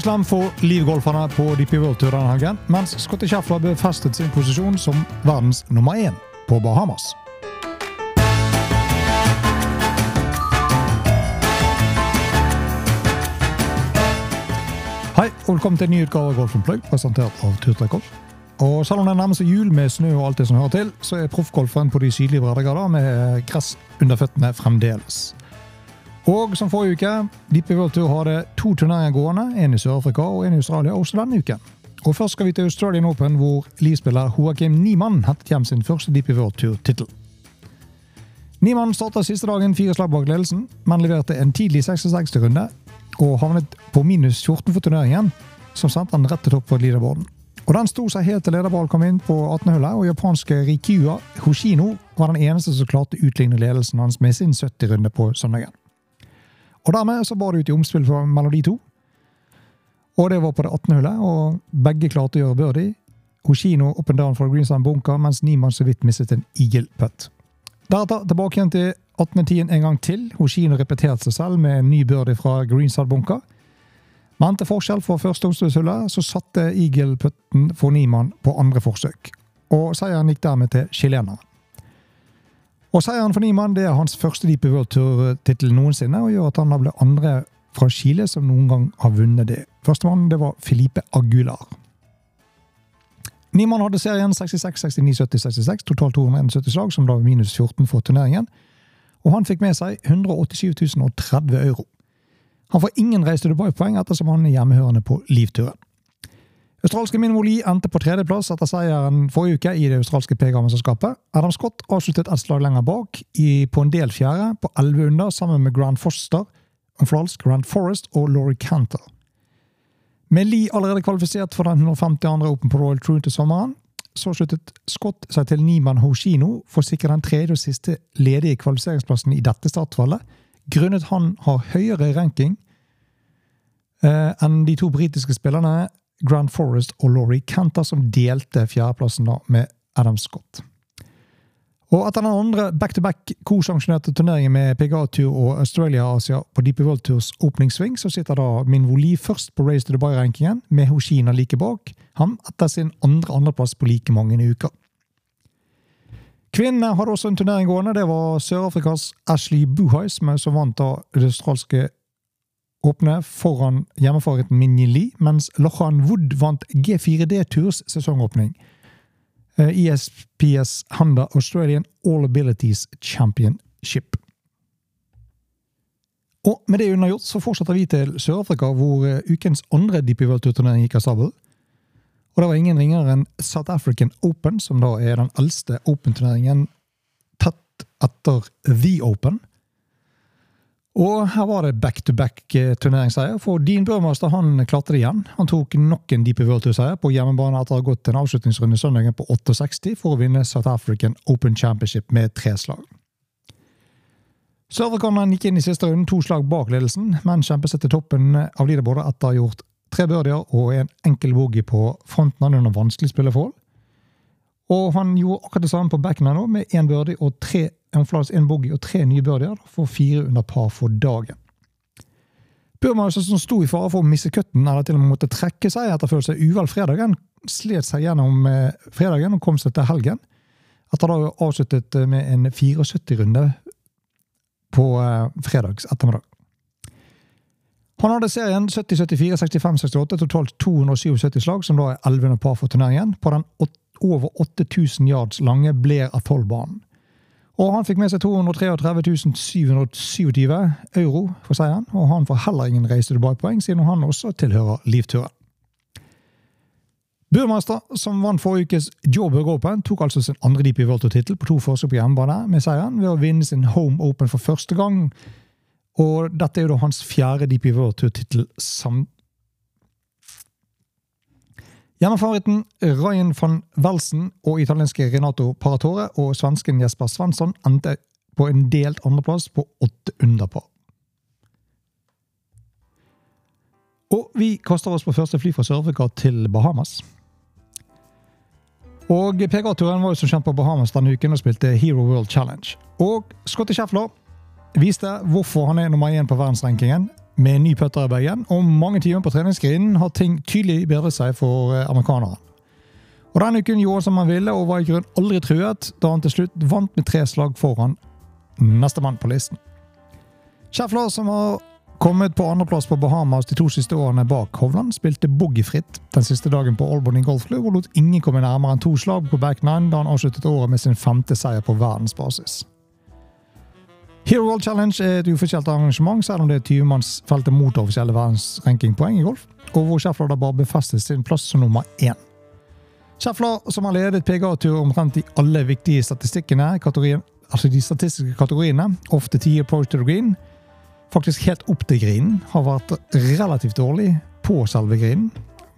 Storslam for livgolferne på DP World Tour denne mens Scotty Scheffler befestet sin posisjon som verdens nummer én på Bahamas. Hei, og velkommen til en ny utgave av Golf Plug, presentert av Golf. Og Selv om det nærmer seg jul med snø og alt det som hører til, så er proffgolfen på de sydlige breddegrader med gress under føttene fremdeles. Og som forrige uke, DP World Tour hadde to turneringer gående, en i Sør-Afrika og en i Australia, også denne uken. Og Først skal vi til Australian Open, hvor livspiller Joakim Niemann hentet hjem sin første DP World Tour-tittel. Niemann starta siste dagen fire slag bak ledelsen, men leverte en tidlig 66-runde og havnet på minus 14 for turneringen, som sendte han rett til topp for leaderboarden. Og Den sto seg helt til lederball kom inn på 18-hullet, og japanske Rikua Hoshino var den eneste som klarte å utligne ledelsen hans med sin 70-runde på søndagen. Og Dermed så bar det ut i omspill mellom de to. Og det var på det 18. hullet, og begge klarte å gjøre birdie. Hoshino up and down fra Greensand bunker, mens Niemann så vidt mistet en eagle putt. Deretter tilbake igjen til 18.10 en gang til. Hoshino repeterte seg selv med en ny birdie fra Greenside bunker. Men til forskjell fra første omspillshullet så satte eagle-putten for Niemann på andre forsøk. Og seieren gikk dermed til chilenerne. Og Seieren for Niemann det er hans første Deep World Tour-tittel noensinne, og gjør at han ble andre fra Chile som noen gang har vunnet det. Førstemann det var Felipe Aguilar. Niemann hadde serien 66, 69, 70, 66, totalt 271 slag, som da var minus 14 for turneringen. Og han fikk med seg 187 030 euro. Han får ingen Race to Dubai-poeng ettersom han er hjemmehørende på livturen. Australske Minimoli endte på tredjeplass etter seieren forrige uke i det australske PGA-mesterskapet. Adam Scott avsluttet et slag lenger bak, i, på en del fjerde, på 11 under, sammen med Grand Foster, Falsk, Grand Forest og Laurie Canter. Med Lee allerede kvalifisert for den 152. Open på Royal Troon til sommeren, så sluttet Scott seg til Niman Hoshino for å sikre den tredje og siste ledige kvalifiseringsplassen i dette startfallet, grunnet han har høyere ranking eh, enn de to britiske spillerne Grand Forest og Laurie Canter, som delte fjerdeplassen da med Adam Scott. Og etter den andre back-to-back co-sanksjonerte turneringen med PGA-tur og Australia-Asia på DP World Tours åpningssving, så sitter da Min Voli først på Race to Dubai-rankingen, med Hoshina like bak ham etter sin andre andreplass på like mange uker. Kvinnene hadde også en turnering gående. Det var Sør-Afrikas Ashley Buhai som vant da det australske åpne foran hjemmefavoritten Minji Lee, mens Lochan Wood vant G4D Tours sesongåpning. ESPS eh, e Australian All Abilities Championship. Og med det unnagjort så fortsetter vi til Sør-Afrika, hvor eh, ukens andre DP World Tour-turnering gikk av stabelen. Og det var ingen ringere enn South African Open, som da er den eldste Open-turneringen tett etter The Open. Og her var det back-to-back-turneringsseier, for Dean Burmaster han klarte det igjen. Han tok nok en DP World Tour-seier på hjemmebane etter å ha gått en avslutningsrunde søndagen på 68 for å vinne South African Open Championship med tre slag. Sørafrikaneren gikk inn i siste runde to slag bak ledelsen, men kjempet seg til toppen av leaderboardet etter å ha gjort tre birdier og en enkel boogie på fronten under vanskelig spilleforhold. Og han gjorde akkurat det samme på backen nå, med én birdie og tre en boogie og tre nye birdier for fire under par for dagen. Burma som sto i fare for å miste cutten, eller til og med måtte trekke seg etter å føle seg uvel fredagen, slet seg gjennom eh, fredagen og kom seg til helgen. Etter da avsluttet eh, med en 74-runde på eh, fredags ettermiddag. Han hadde serien 70, 74, 65, 68, totalt 277 slag, som da er 11 par for turneringen, på den over 8000 yards lange Blair Atoll-banen. Og han fikk med seg 233 727 euro for seieren, og han får heller ingen reise tilbake-poeng, siden han også tilhører livturen. Burmeister, som vant forrige ukes Joburg Open, tok altså sin andre DP World Tour-tittel på to forsøk på hjemmebane med seieren ved å vinne sin Home Open for første gang. Og dette er jo da hans fjerde DP World Tour-tittel Hjemmefavoritten Ryan van Welsen og italienske Renato Paratore og svensken Jesper Svensson endte på en delt andreplass på åtte underpar. Og vi kaster oss på første fly fra Sør-Afrika til Bahamas. Og PGA-turen var jo som kjent på Bahamas denne uken og spilte Hero World Challenge. Og Scotty Scheffler viste hvorfor han er nummer én på verdensrankingen med ny putter i bagen og mange timer på treningsgrinen har ting tydelig bedret seg for eh, amerikaneren. Og Denne uken gjorde han som han ville og var i grunn aldri truet, da han til slutt vant med tre slag foran nestemann på listen. Schäffler, som har kommet på andreplass på Bahamas de to siste årene bak Hovland, spilte boogiefritt den siste dagen på Albany golfklubb og lot ingen komme nærmere enn to slag på back nine da han avsluttet året med sin femte seier på verdensbasis. Hero World Challenge er et uforskjelt arrangement, selv om det er 20-mannsfeltet mot offisielle verdensrankingpoeng i golf, og hvor Schäfler bare befestet sin plass som nummer én. Schäfler, som har ledet PGA-tur omtrent i alle viktige statistikkene, altså de statistiske kategoriene, ofte 10 approach to the green, faktisk helt opp til grinen, har vært relativt dårlig på selve grinen.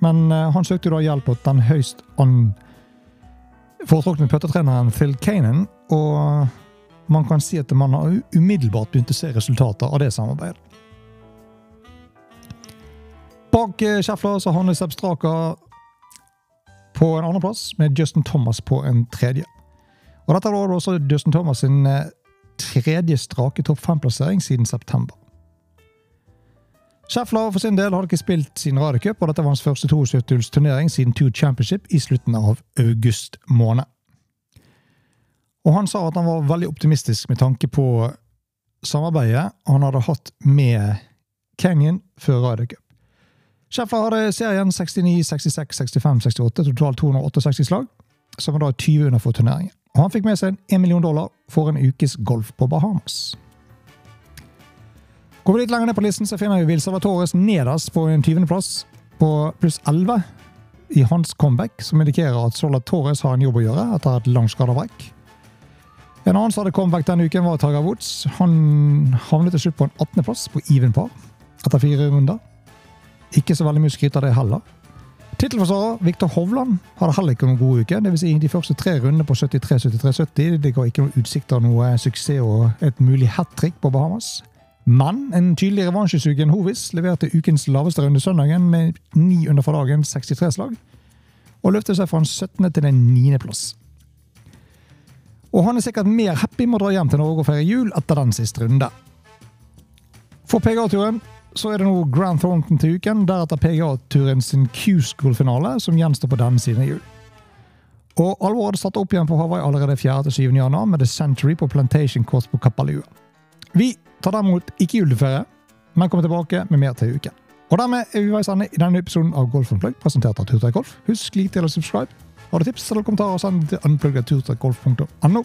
Men uh, han søkte da hjelp hos den høyst an foretrukne puttetreneren Phil Kanan, og man kan si at man har umiddelbart begynt å se resultater av det samarbeidet. Bak uh, Schäffler så havner Seb Straka på en andreplass, med Justin Thomas på en tredje. Og Dette var også Justin Thomas sin uh, tredje strake topp fem-plassering siden september. Schäffler for sin del hadde ikke spilt sin radiocup, og dette var hans første 72-turnering siden Tour Championship i slutten av august måned. Og Han sa at han var veldig optimistisk med tanke på samarbeidet han hadde hatt med Canyon før radiocup. Schäffler hadde serien 69, 66, 65, 68, totalt 268 slag, som var da 20 under for turneringen. Og Han fikk med seg 1 million dollar for en ukes golf på Bahamas. Går vi litt lenger ned på listen, så finner vi Vil Salvatores nederst på en 20.-plass, på pluss 11 i hans comeback, som indikerer at Salvatores har en jobb å gjøre etter et langt skadeavbrekk. En annen som hadde comeback denne uken, var Tiger Woods. Han havnet til slutt på en 18.-plass på even par etter fire runder. Ikke så veldig mye skryt av det heller. Tittelforsvarer Viktor Hovland hadde heller ikke noen god uke. Vil si, de første tre rundene på 73-73-70 det ga ikke noen utsikter av noe suksess og et mulig hat trick på Bahamas. Men en tydelig revansjesugen Hovis leverte ukens laveste runde søndagen med 9 under for dagen 63 slag, og løftet seg fra en 17. til en 9. plass. Og han er sikkert mer happy med å dra hjem til Norge og feire jul etter den siste runde. For PGA-turen så er det nå Grand Thornton til uken, deretter PGA-turen sin Q-School-finale, som gjenstår på denne siden av jul. Og alvoret satte opp igjen på Hawaii allerede 4.-7. januar med The Century på Plantation Course på Kapalua. Vi tar derimot ikke juleferie, men kommer tilbake med mer til uken. Og dermed er vi veis ende i denne episoden av Golf on Plug, presentert av Turtøy Golf. Husk lik til å subscribe. Har du tips eller kommentarer, send til unpluggedturtrekkgolf.no.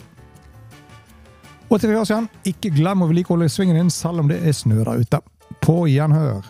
Og til igjen, ikke glem å vedlikeholde svingen din selv om det er snø der ute. På gjenhør.